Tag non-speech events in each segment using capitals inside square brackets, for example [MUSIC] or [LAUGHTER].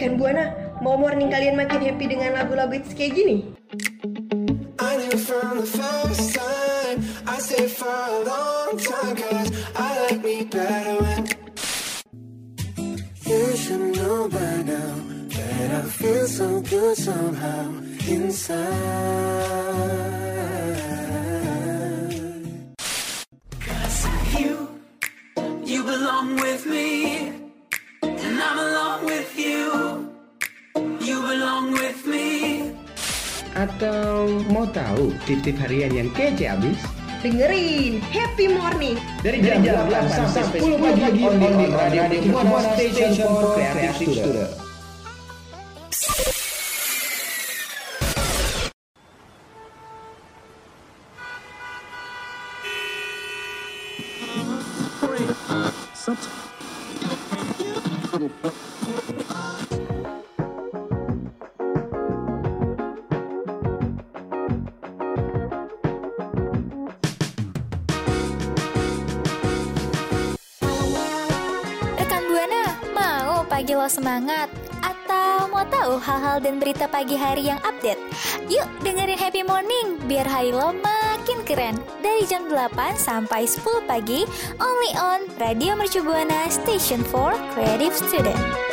Rekan Buana, mau morning kalian makin happy dengan lagu-lagu hits kayak gini? With me And I'm along with you With me Atau mau tahu tip-tip harian yang kece abis? Dengerin Happy Morning Dari jam, 8 sampai 10 pagi on di Radio Buana Station for Creative Student. Rekan pagi lo semangat? Atau mau tahu hal-hal dan berita pagi hari yang update? Yuk dengerin Happy Morning biar hari lo makin keren. Dari jam 8 sampai 10 pagi, only on Radio Mercu Buana Station for Creative Student.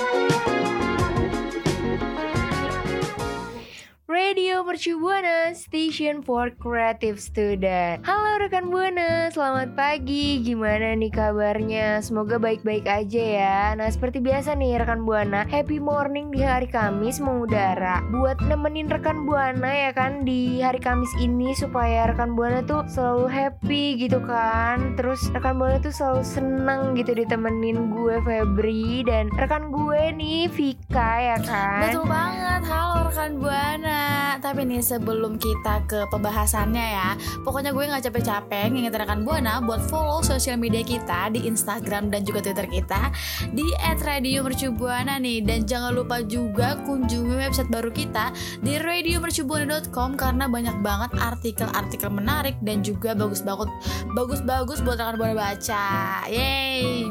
Radio Mercu Buana, Station for Creative Student. Halo rekan Buana, selamat pagi. Gimana nih kabarnya? Semoga baik-baik aja ya. Nah, seperti biasa nih rekan Buana, happy morning di hari Kamis mengudara. Buat nemenin rekan Buana ya kan di hari Kamis ini supaya rekan Buana tuh selalu happy gitu kan. Terus rekan Buana tuh selalu seneng gitu ditemenin gue Febri dan rekan gue nih Vika ya kan. Betul banget, halo rekan Buana Tapi nih sebelum kita ke pembahasannya ya Pokoknya gue gak capek-capek ngingetin rekan Buana Buat follow sosial media kita di Instagram dan juga Twitter kita Di @radiomercubuana nih. Dan jangan lupa juga kunjungi website baru kita Di radiomercubuana.com Karena banyak banget artikel-artikel menarik Dan juga bagus-bagus Bagus-bagus buat rekan Buana baca. Yeay!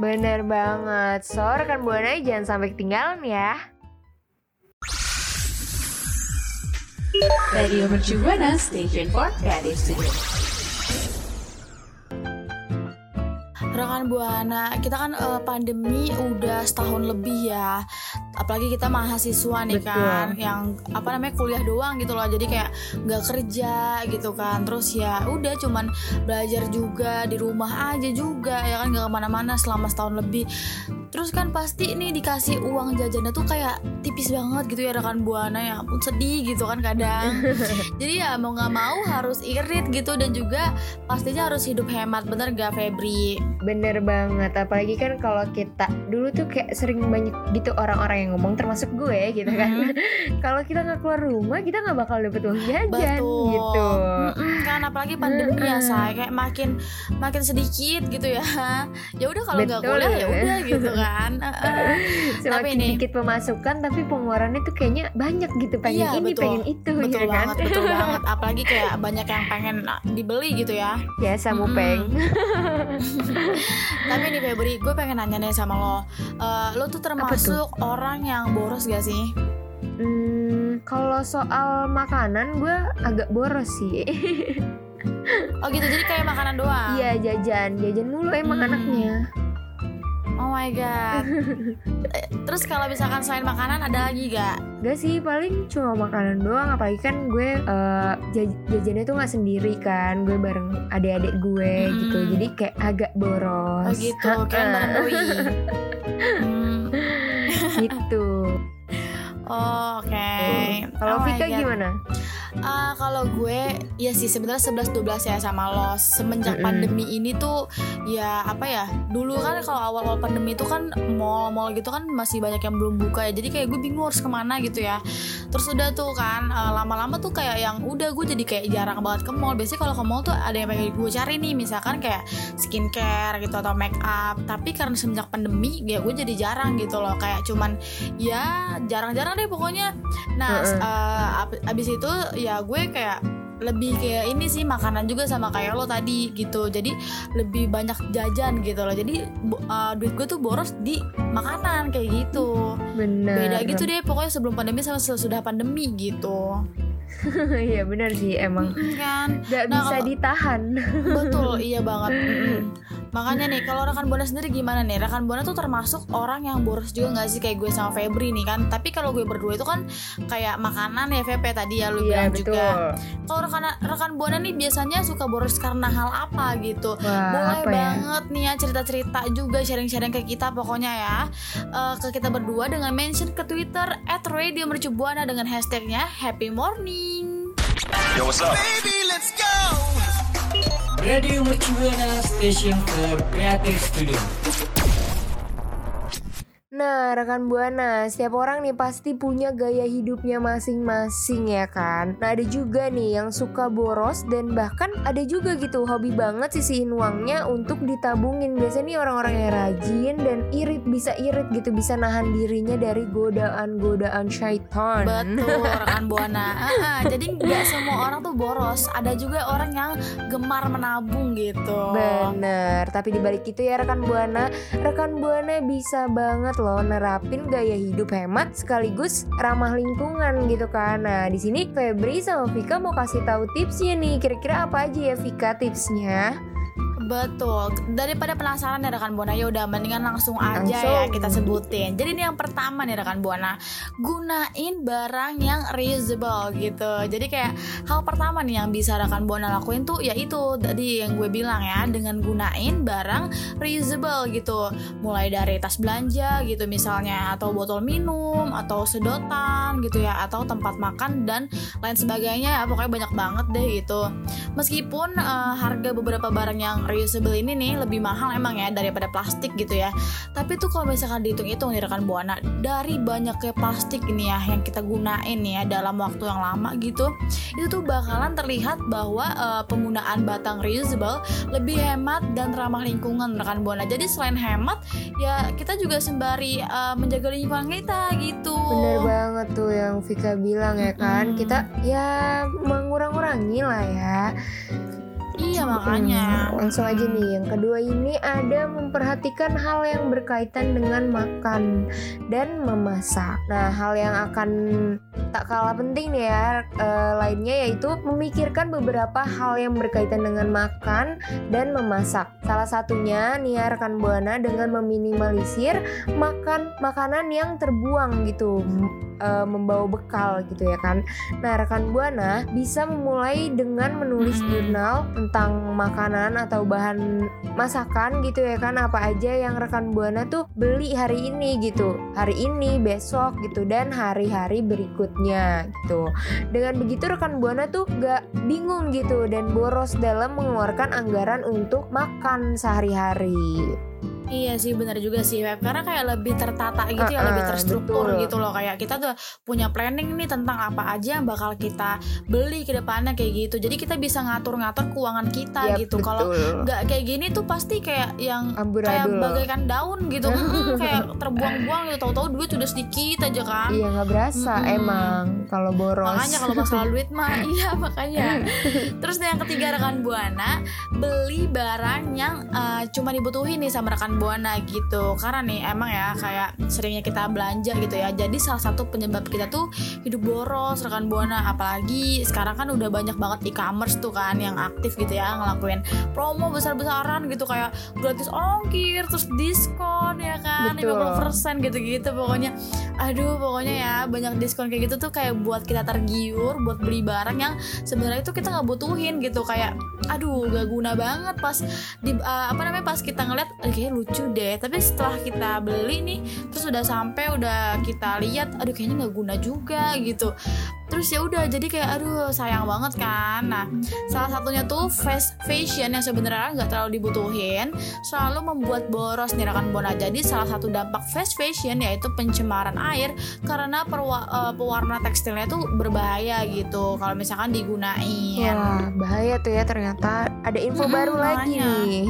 Bener banget, so rekan Buana jangan sampai ketinggalan ya Radio Mercu Buana Station for Creative Student. Rekan Buana, kita kan eh, pandemi udah setahun lebih ya. Apalagi kita mahasiswa nih Betul. kan, yang apa namanya kuliah doang gitu loh. Jadi kayak nggak kerja gitu kan. Terus ya udah cuman belajar juga di rumah aja juga ya kan nggak ke mana-mana selama setahun lebih. Terus kan pasti nih dikasih uang jajannya tuh kayak tipis banget gitu ya rekan Buana ya ampun sedih gitu kan kadang. [LAUGHS] Jadi ya mau nggak mau harus irit gitu dan juga pastinya harus hidup hemat bener gak Febri? Bener banget, apalagi kan kalau kita dulu tuh kayak sering banyak gitu orang-orang yang ngomong termasuk gue gitu kan [LAUGHS] Kalau kita nggak keluar rumah kita nggak bakal dapet uang jajan Betul. gitu Mm-mm, kan apalagi pandemi ya say kayak makin makin sedikit gitu ya. [LAUGHS] Ya udah kalau nggak kuliah ya udah gitu kan. Heeh. Semakin Tapi dikit pemasukan tapi pengeluarannya tuh kayaknya banyak gitu Pengen Iya, ini, betul. pengen itu betul gitu kan banget, betul banget. Apalagi kayak banyak yang pengen ah, dibeli gitu ya. Biasa Mm-mm. mupeng [LAUGHS] Tapi nih Febri, gue pengen nanya nih sama lo. Eh, lo tuh termasuk orang yang boros gak sih? Hmm, kalau soal makanan gue agak boros sih [LAUGHS] Oh gitu, jadi kayak makanan doang. Iya jajan, jajan mulu emang Hmm. anaknya Oh my god. [LAUGHS] Terus kalau misalkan selain makanan ada lagi gak? Gak sih, paling cuma makanan doang Apalagi kan gue jaj- jajannya tuh gak sendiri kan Gue bareng adik-adik gue Hmm. gitu Jadi kayak agak boros Oh gitu, [LAUGHS] bareng doi. Hmm, [LAUGHS] Gitu oh, Oke. Kalau Oh Vika gimana? Ah, kalau gue ya sih sebenarnya 11 12 ya sama lo. Semenjak Mm-mm. pandemi ini tuh ya apa ya? Dulu kan kalau awal-awal pandemi itu kan mall-mall gitu kan masih banyak yang belum buka ya. Jadi kayak gue bingung harus ke mana gitu ya. Terus udah tuh kan eh, lama-lama tuh kayak yang udah gue jadi kayak jarang banget ke mall. Biasanya kalau ke mall tuh ada yang pengen gue cari nih misalkan kayak skincare gitu atau make up. Tapi karena semenjak pandemi ya gue jadi jarang gitu loh. Kayak cuman ya jarang-jarang deh pokoknya. Nah, Heeh. eh, ab- abis itu ya gue kayak lebih kayak ini sih makanan juga sama kayak lo tadi gitu. Jadi lebih banyak jajan gitu loh. Jadi uh, duit gue tuh boros di makanan kayak gitu. Bener. Beda gitu deh pokoknya sebelum pandemi sama sesudah pandemi gitu [LAUGHS] Iya bener sih emang. Kan? Gak Nah, bisa kalau- ditahan. Betul iya banget. [LAUGHS] Makanya nih kalau rekan buana sendiri gimana nih? Rekan buana tuh termasuk orang yang boros juga nggak sih? Kayak gue sama Febri nih kan? Tapi kalau gue berdua itu kan kayak makanan ya VP tadi ya lu Iya bilang betul. Juga kalau rekan rekan buana nih biasanya suka boros karena hal apa gitu? Wah boleh apa ya? banget nih ya cerita-cerita juga sharing-sharing ke kita pokoknya ya. Eh, ke kita berdua dengan mention ke Twitter at Radio Mercubuana dengan hashtagnya Happy Morning. Yo, what's up? Baby, let's go. Radio Mercubuana Station for Creative Studio. Nah, rekan Buana, setiap orang nih pasti punya gaya hidupnya masing-masing ya kan. Nah, ada juga nih yang suka boros dan bahkan ada juga gitu hobi banget sisihin uangnya untuk ditabungin. Biasanya nih orang-orang yang rajin dan irit bisa irit gitu, bisa nahan dirinya dari godaan-godaan syaitan. Betul [LAUGHS] rekan Buana. Ah, jadi nggak semua orang tuh boros. Ada juga orang yang gemar menabung gitu. Bener, tapi dibalik itu ya rekan Buana, rekan Buana bisa banget loh nerapin gaya hidup hemat sekaligus ramah lingkungan gitu kan. Nah di sini Febri sama Vika mau kasih tahu tipsnya nih. Kira-kira apa aja ya Vika tipsnya? Betul. Daripada penasaran ya rekan Buana, ya udah mendingan langsung aja Langsung. ya kita sebutin. Jadi ini yang pertama nih rekan Buana, gunain barang yang reusable gitu. Jadi kayak hal pertama nih yang bisa rekan Buana lakuin tuh yaitu tadi yang gue bilang ya, dengan gunain barang reusable gitu. Mulai dari tas belanja gitu misalnya atau botol minum atau sedotan gitu ya atau tempat makan dan lain sebagainya ya pokoknya banyak banget deh gitu meskipun eh, harga beberapa barang yang reusable ini nih lebih mahal emang ya daripada plastik gitu ya tapi tuh kalau misalkan dihitung-hitung nih rekan buana dari banyaknya plastik ini ya yang kita gunain nih ya dalam waktu yang lama gitu itu tuh bakalan terlihat bahwa eh, penggunaan batang reusable lebih hemat dan ramah lingkungan rekan buana jadi selain hemat ya kita juga sembari eh, menjaga lingkungan kita gitu Bener banget tuh yang Vika bilang ya kan. Mm-mm. Kita ya mengurang-urangi lah ya. Iya makanya Hmm, langsung aja nih yang kedua ini ada memperhatikan hal yang berkaitan dengan makan dan memasak. Nah hal yang akan tak kalah penting nih ya eh, lainnya yaitu memikirkan beberapa hal yang berkaitan dengan makan dan memasak. Salah satunya nih ya rekan buana dengan meminimalisir makan makanan yang terbuang gitu eh, membawa bekal gitu ya kan. Nah, rekan Buana bisa memulai dengan menulis jurnal tentang makanan atau bahan masakan gitu ya kan apa aja yang rekan Buana tuh beli hari ini gitu. Hari ini, besok gitu dan hari-hari berikutnya gitu. Dengan begitu rekan Buana tuh gak bingung gitu dan boros dalam mengeluarkan anggaran untuk makan sehari-hari. Iya sih benar juga sih Web karena kayak lebih tertata gitu ya Uh-uh, lebih terstruktur betul. gitu loh kayak kita tuh punya planning nih tentang apa aja yang bakal kita beli ke depannya kayak gitu jadi kita bisa ngatur-ngatur keuangan kita Yap, gitu kalau nggak kayak gini tuh pasti kayak yang kayak amburadul. bagaikan daun gitu [LAUGHS] Mm, kayak terbuang-buang gitu tahu-tahu duit udah sedikit aja kan Iya nggak berasa Mm-mm. emang kalau boros. Makanya kalau masalah duit mah [LAUGHS] iya makanya. [LAUGHS] Terus yang ketiga rekan buana beli barang yang eh, cuma dibutuhin nih sama rekan buana gitu. Karena nih emang ya kayak seringnya kita belanja gitu ya. Jadi salah satu penyebab kita tuh hidup boros rekan buana. Apalagi sekarang kan udah banyak banget e-commerce tuh kan yang aktif gitu ya ngelakuin promo besar-besaran gitu kayak gratis ongkir terus diskon ya kan Betul. 50% gitu-gitu pokoknya aduh pokoknya ya banyak diskon kayak gitu tuh kayak buat kita tergiur buat beli barang yang sebenarnya itu kita nggak butuhin gitu kayak aduh gak guna banget pas di uh, apa namanya pas kita ngeliat "Eh, kayaknya lucu deh. Tapi setelah kita beli nih terus udah sampai udah kita lihat aduh kayaknya nggak guna juga gitu. Terus ya udah jadi kayak aduh sayang banget kan? Nah salah satunya tuh fast fashion yang sebenarnya nggak terlalu dibutuhin selalu membuat boros nih rekan bona. Jadi salah satu dampak fast fashion yaitu pencemaran air karena perwa- eh, pewarna tekstilnya tuh berbahaya gitu kalau misalkan digunain. Wah bahaya tuh ya ternyata ada info Mm-mm, baru lagi. nih.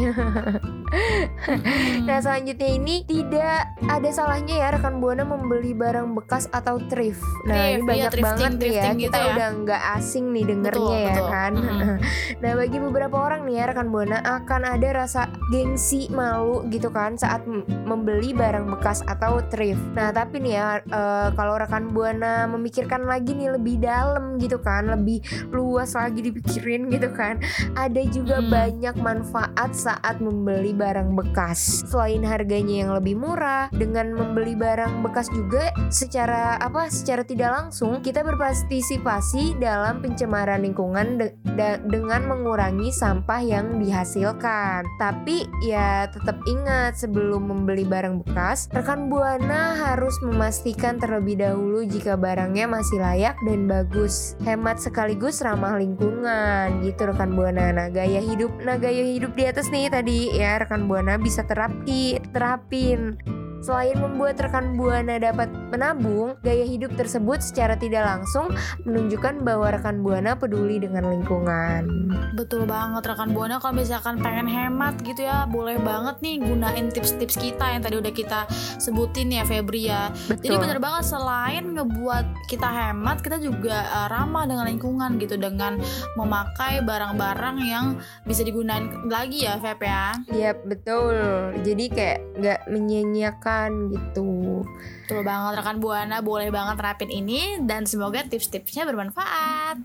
[LAUGHS] Hmm. Nah selanjutnya ini tidak ada salahnya ya rekan buana membeli barang bekas atau thrift. Nah Thrift, ini iya, banyak thrifting, banget nih ya kita gitu ya. udah nggak asing nih dengernya Betul, ya betul. kan. Mhm. [LAUGHS] nah bagi beberapa orang nih ya rekan buana akan ada rasa gengsi malu gitu kan saat membeli barang bekas atau thrift. Nah tapi nih ya eh, kalau rekan buana memikirkan lagi nih lebih dalam gitu kan, lebih luas lagi dipikirin gitu kan. Ada juga Mhm. banyak manfaat saat membeli barang bekas. Selain harganya yang lebih murah, dengan membeli barang bekas juga secara apa? Secara tidak langsung kita berpartisipasi dalam pencemaran lingkungan de- da- dengan mengurangi sampah yang dihasilkan. Tapi ya tetap ingat sebelum membeli barang bekas, rekan buana harus memastikan terlebih dahulu jika barangnya masih layak dan bagus. Hemat sekaligus ramah lingkungan gitu rekan buana. Nah, gaya hidup nah gaya hidup di atas nih tadi ya rekan buana bisa terapi terapin. Selain membuat rekan buana dapat menabung, gaya hidup tersebut secara tidak langsung menunjukkan bahwa rekan buana peduli dengan lingkungan. Betul banget rekan buana kalau misalkan pengen hemat gitu ya boleh banget nih gunain tips-tips kita yang tadi udah kita sebutin ya Febri ya. Jadi Betul. bener banget selain ngebuat kita hemat kita juga uh, ramah dengan lingkungan gitu dengan memakai barang-barang yang bisa digunain lagi ya Feb ya. Iya betul. Jadi kayak nggak menyanyiakan gitu. Betul banget rekan buana boleh banget terapin ini dan semoga tips-tipsnya bermanfaat.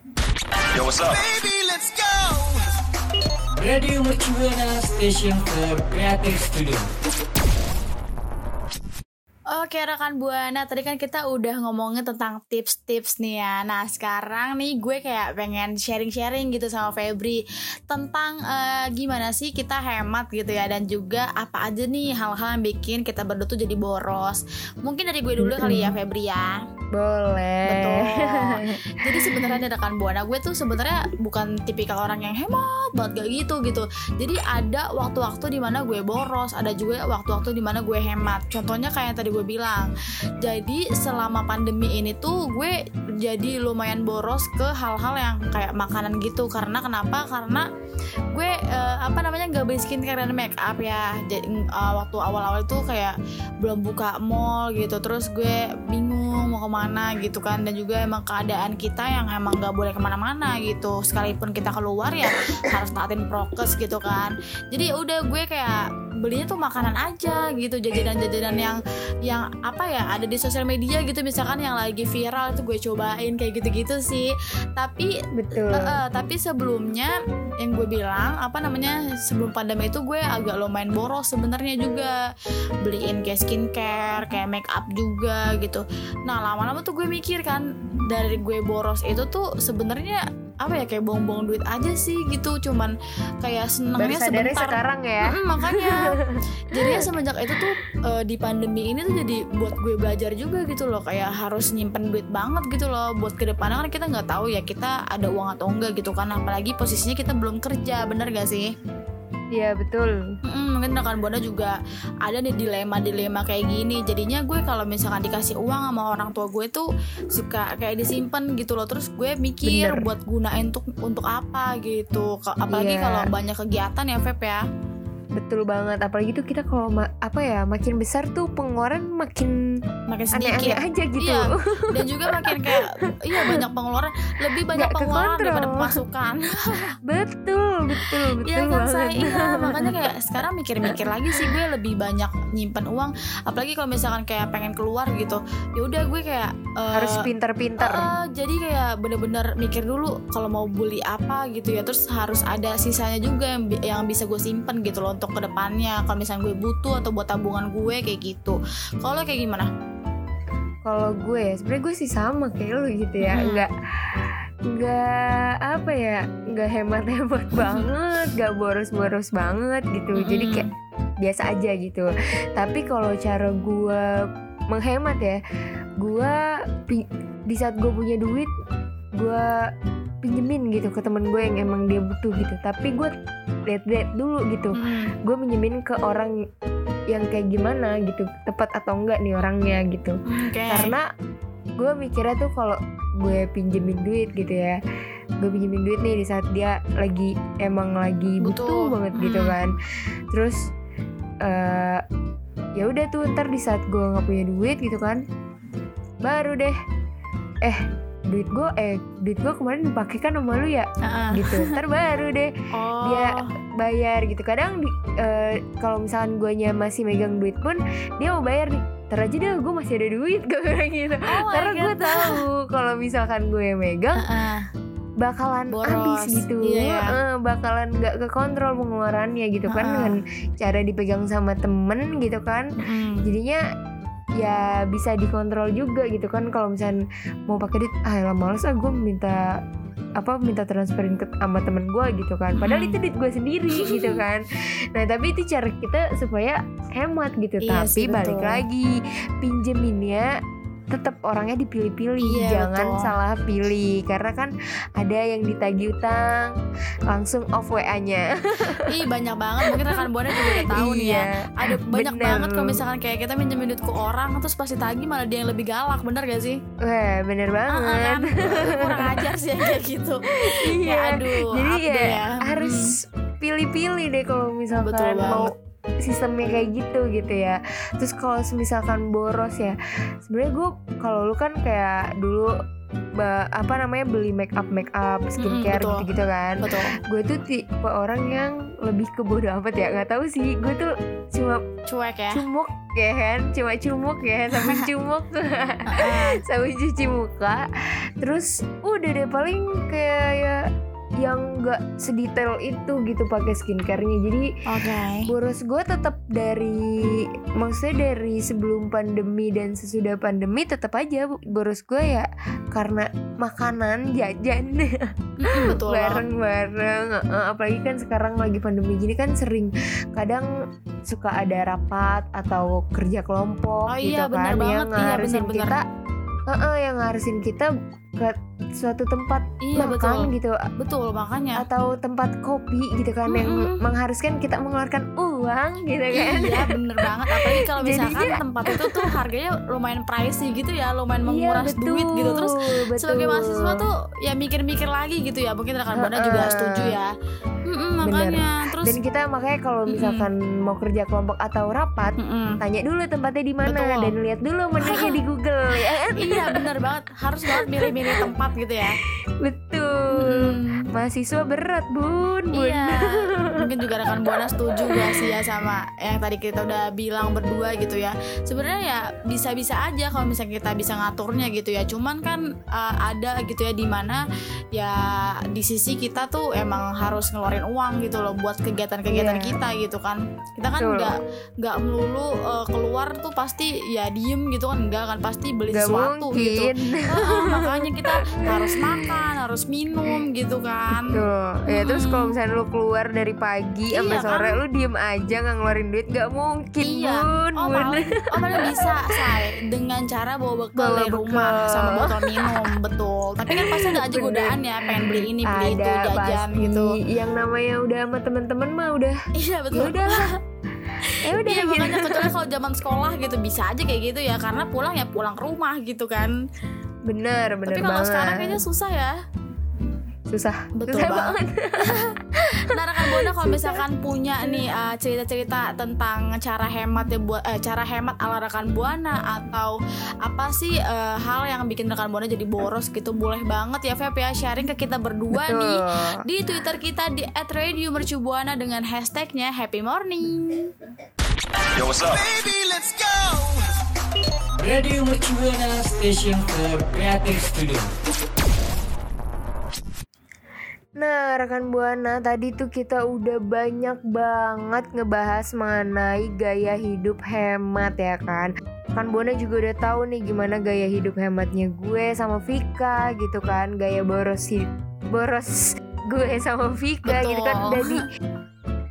Radio Mercubuana Station for Creative Studio. Oke rekan buana, tadi kan kita udah ngomongin tentang tips-tips nih ya. Nah sekarang nih gue kayak pengen sharing-sharing gitu sama Febri tentang eh, gimana sih kita hemat gitu ya dan juga apa aja nih hal-hal yang bikin kita berdua tuh jadi boros. Mungkin dari gue dulu kali ya Febri ya. Boleh. Betul. [LAUGHS] Jadi sebenarnya rekan buana gue tuh sebenarnya bukan tipikal orang yang hemat banget gak gitu gitu. Jadi ada waktu-waktu di mana gue boros, ada juga waktu-waktu di mana gue hemat. Contohnya kayak yang tadi gue bilang. Jadi selama pandemi ini tuh gue jadi lumayan boros ke hal-hal yang kayak makanan gitu. Karena kenapa? Karena gue eh, apa namanya nggak beli skincare dan make up ya. Jadi eh, waktu awal-awal itu kayak belum buka mall gitu. Terus gue bingung mau ke mana gitu kan. Dan juga emang keadaan kita yang emang nggak boleh ke mana-mana gitu. Sekalipun kita keluar ya harus taatin prokes gitu kan. Jadi udah gue kayak belinya tuh makanan aja gitu jajanan-jajanan yang yang apa ya ada di sosial media gitu. Misalkan yang lagi viral itu gue cobain kayak gitu-gitu sih. Tapi Betul. Eh, eh, tapi sebelumnya yang gue bilang apa namanya sebelum pandemi itu gue agak lumayan boros sebenarnya juga. Beliin kayak skincare kayak make up juga gitu. Nah lama-lama tuh gue mikir kan dari gue boros itu tuh sebenarnya apa ya kayak buang-buang duit aja sih gitu. Cuman kayak sadarnya sebentar. sekarang ya. Mm-mm, makanya. [LAUGHS] Jadinya semenjak itu tuh eh, di pandemi ini tuh jadi buat gue belajar juga gitu loh. Kayak harus nyimpen duit banget gitu loh buat ke depannya kan kita nggak tahu ya kita ada uang atau enggak gitu kan. Apalagi posisinya kita belum kerja bener gak sih Iya betul. Mm-mm, mungkin rekan buana juga ada nih dilema-dilema kayak gini jadinya gue kalau misalkan dikasih uang sama orang tua gue tuh suka kayak disimpan gitu loh terus gue mikir Bener. buat gunain untuk untuk apa gitu apalagi Iya. kalau banyak kegiatan ya Feb ya Betul banget. Apalagi tuh kita kalau apa ya makin besar tuh pengeluaran makin makin sedikit aja gitu. Iya, [LAUGHS] dan juga makin kayak iya banyak pengeluaran lebih banyak Nggak pengeluaran daripada pemasukan. Betul, [LAUGHS] betul, betul Iya kan saya iya [LAUGHS] makanya kayak sekarang mikir-mikir lagi sih gue lebih banyak nyimpen uang. Apalagi kalau misalkan kayak pengen keluar gitu ya udah gue kayak eh, Harus pinter-pinter. eh, jadi kayak bener-bener mikir dulu kalau mau beli apa gitu ya. Terus harus ada sisanya juga yang, yang bisa gue simpen gitu loh untuk ke depannya kalau misalnya gue butuh atau buat tabungan gue kayak gitu kalau kayak gimana Kalau gue ya, sebenarnya gue sih sama kayak lu gitu ya. Mhm. Enggak nggak apa ya nggak hemat-hemat [LAUGHS] banget nggak boros-boros banget gitu jadi Mm-mm. kayak biasa aja gitu tapi kalau cara gue menghemat ya gue di saat gue punya duit gue pinjemin gitu ke temen gue yang emang dia butuh gitu tapi gue lihat-lihat dulu gitu Hmm. gue minjemin ke orang yang kayak gimana gitu tepat atau enggak nih orangnya gitu Oke. karena gue mikirnya tuh kalau gue pinjemin duit gitu ya gue pinjemin duit nih di saat dia lagi emang lagi butuh, Butuh. banget gitu Hmm. kan terus eh ya udah tuh ntar di saat gue nggak punya duit gitu kan baru deh eh duit gue eh duit gue kemarin dipakai kan sama lu ya Heeh. gitu ntar baru deh Oh. dia bayar gitu kadang di, eh, kalau misalkan guanya masih megang duit pun dia mau bayar nih ntar aja deh gue masih ada duit [LAUGHS] gue bilang gitu Oh karena gue tahu kalau misalkan gue yang megang Heeh. bakalan Boros. habis gitu Iya. Eh, bakalan nggak kekontrol pengeluarannya gitu kan Heeh. dengan cara dipegang sama temen gitu kan Mm-mm. jadinya ya bisa dikontrol juga gitu kan. Kalau misalnya mau pakai duit ah lah males ah gue minta apa minta transferin ke sama temen gue gitu kan. Padahal Hmm. itu duit gue sendiri [LAUGHS] gitu kan. Nah tapi itu cara kita supaya hemat gitu. Iya tapi sih, balik lagi pinjeminnya tetap orangnya dipilih-pilih Iya, jangan betul. salah pilih karena kan ada yang ditagih utang langsung off wa-nya [LAUGHS] Ih banyak banget mungkin rekan buana juga udah tahu nih ya. Iya, Ada banyak bener. banget kalau misalkan kayak kita minjemin duit ke orang terus pasti tagih malah dia yang lebih galak, bener gak sih? Wah, bener Ah, banget kan? [LAUGHS] Kurang ajar sih yang kayak gitu. Iya. Ya, aduh, Jadi ya, ya. harus pilih-pilih deh kalau misalkan Betul mau sistemnya kayak gitu gitu ya. Terus kalau misalkan boros ya, sebenarnya gue kalau lu kan kayak dulu apa namanya beli make up make up skincare betul. gitu-gitu kan. Betul. Gue tuh tipe orang yang lebih ke bodo amat ya nggak tahu sih. Gue tuh cuma Cuek ya. cumuk ya kan, cuma cumuk ya sampai [LAUGHS] cumuk sampai cuci muka terus udah deh paling kayak ya yang nggak sedetail itu gitu pakai skincarenya jadi Oke. boros gue tetap dari maksudnya dari sebelum pandemi dan sesudah pandemi tetap aja boros gue ya karena makanan jajan [LAUGHS] Betul banget. bareng-bareng Heeh, apalagi kan sekarang lagi pandemi gini kan sering kadang suka ada rapat atau kerja kelompok Oh gitu iya, kan banget. yang Iya, ngarusin benar-benar. kita Heeh, yang ngarusin kita ke suatu tempat Iya makan betul. gitu Betul makanya. atau tempat kopi gitu kan yang Mm-mm. mengharuskan kita mengeluarkan uang gitu kan Iya bener [LAUGHS] banget Apalagi kalau misalkan Jadinya- tempat itu tuh harganya lumayan pricey gitu ya Lumayan Iya, menguras betul, duit gitu Terus betul. sebagai mahasiswa tuh ya mikir-mikir lagi gitu ya Mungkin rekan Buana juga setuju ya Mm-mm, Makanya Terus dan kita makanya kalau misalkan mau kerja kelompok atau rapat Mm-mm. tanya dulu tempatnya di mana dan lihat dulu menunya di [LAUGHS] Google ya kan? Iya bener banget Harus banget milih-milih tempat gitu ya betul. Mahasiswa berat bun bun. Iya. [LAUGHS] Mungkin juga rekan Buana setuju gak sih ya Sama yang tadi kita udah bilang berdua gitu ya? Sebenarnya ya bisa-bisa aja Kalau misalnya kita bisa ngaturnya gitu ya. Cuman kan uh, ada gitu ya Di mana ya di sisi kita tuh Emang harus ngeluarin uang gitu loh Buat kegiatan-kegiatan Iya. kita gitu kan. Kita kan nggak nggak melulu uh, keluar tuh pasti ya diem gitu kan. Enggak kan pasti beli Gak sesuatu gitu. mungkin. Heeh, makanya kita [LAUGHS] harus makan, harus minum gitu kan. Tuh, ya terus kalau misalnya lu keluar dari pagi Iya, sampai sore kan? lu diem aja nggak ngeluarin duit gak mungkin Iya. bun Oh bun paling, oh paling bisa say dengan cara bawa bekal Bawa dari rumah sama botol minum betul. Tapi kan pasti ada aja godaan ya pengen beli ini beli itu ada jajan pasti gitu. yang namanya udah sama temen-temen mah udah Iya ya betul. ya udah Iya gitu. makanya kecuali kalau [LAUGHS] zaman sekolah gitu bisa aja kayak gitu ya karena pulang ya pulang ke rumah gitu kan. bener bener Tapi kalau sekarang kayaknya susah ya. Susah Betul susah banget. Nah [LAUGHS] rekan Buana kalau misalkan punya nih uh, cerita-cerita tentang cara hemat ya buat eh, cara hemat ala rekan Buana atau apa sih uh, hal yang bikin rekan Buana jadi boros gitu boleh banget ya Feb ya sharing ke kita berdua Betul. nih di Twitter kita di @radiomercubuana dengan hashtagnya Happy Morning. Yo, what's up? Radio Mercubuana Station for Creative Studio. Nah, rekan Buana, tadi tuh kita udah banyak banget ngebahas mengenai gaya hidup hemat ya kan. Rekan Buana juga udah tahu nih gimana gaya hidup hematnya gue sama Vika gitu kan, gaya boros boros gue sama Vika gitu kan Betul. udah di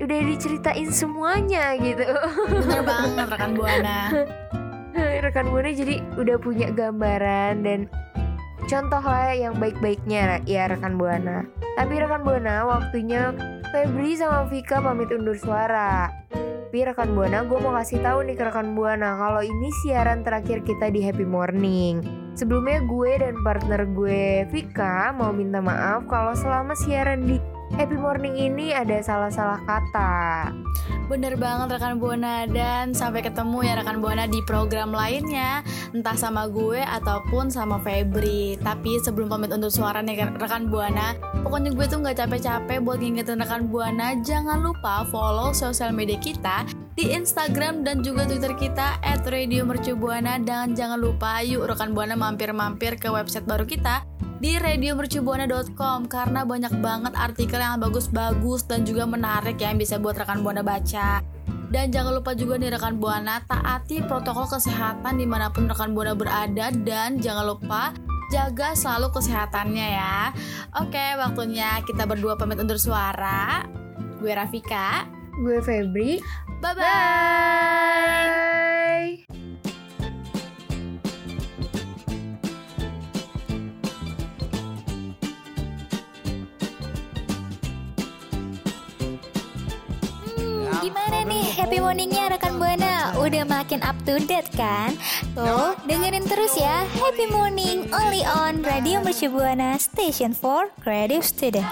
udah diceritain semuanya gitu. Bener banget rekan Buana. [LAUGHS] rekan Buana jadi udah punya gambaran dan contoh lah yang baik-baiknya ya rekan Buana. Tapi rekan Buana waktunya Febri sama Vika pamit undur suara. Tapi rekan Buana gue mau kasih tahu nih ke rekan Buana kalau ini siaran terakhir kita di Happy Morning. Sebelumnya gue dan partner gue Vika mau minta maaf kalau selama siaran di Happy Morning ini ada salah-salah kata. Bener banget rekan Buana dan sampai ketemu ya rekan Buana di program lainnya entah sama gue ataupun sama Febri. Tapi sebelum pamit untuk suara nih rekan Buana, pokoknya gue tuh nggak capek-capek buat ngingetin rekan Buana jangan lupa follow sosial media kita di Instagram dan juga Twitter kita @radiomercubuana dan jangan lupa yuk rekan Buana mampir-mampir ke website baru kita di radiomercubuana.com karena banyak banget artikel yang bagus-bagus dan juga menarik yang bisa buat rekan Buana baca. Dan jangan lupa juga nih rekan Buana taati protokol kesehatan di mana pun rekan Buana berada dan jangan lupa jaga selalu kesehatannya ya. Oke, waktunya kita berdua pamit undur suara. Gue Rafika. Gue Febri. Bye-bye. Bye. Gimana nih happy morningnya rekan Buana? Udah makin up to date kan? Tuh, dengerin terus ya Happy Morning only on Radio Mercu Buana Station for Creative Student.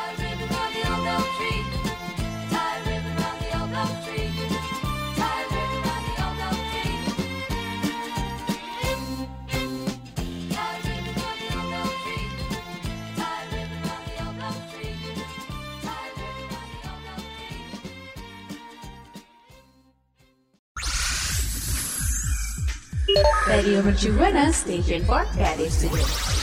Radio Mercu Buana Station for Creative Studio.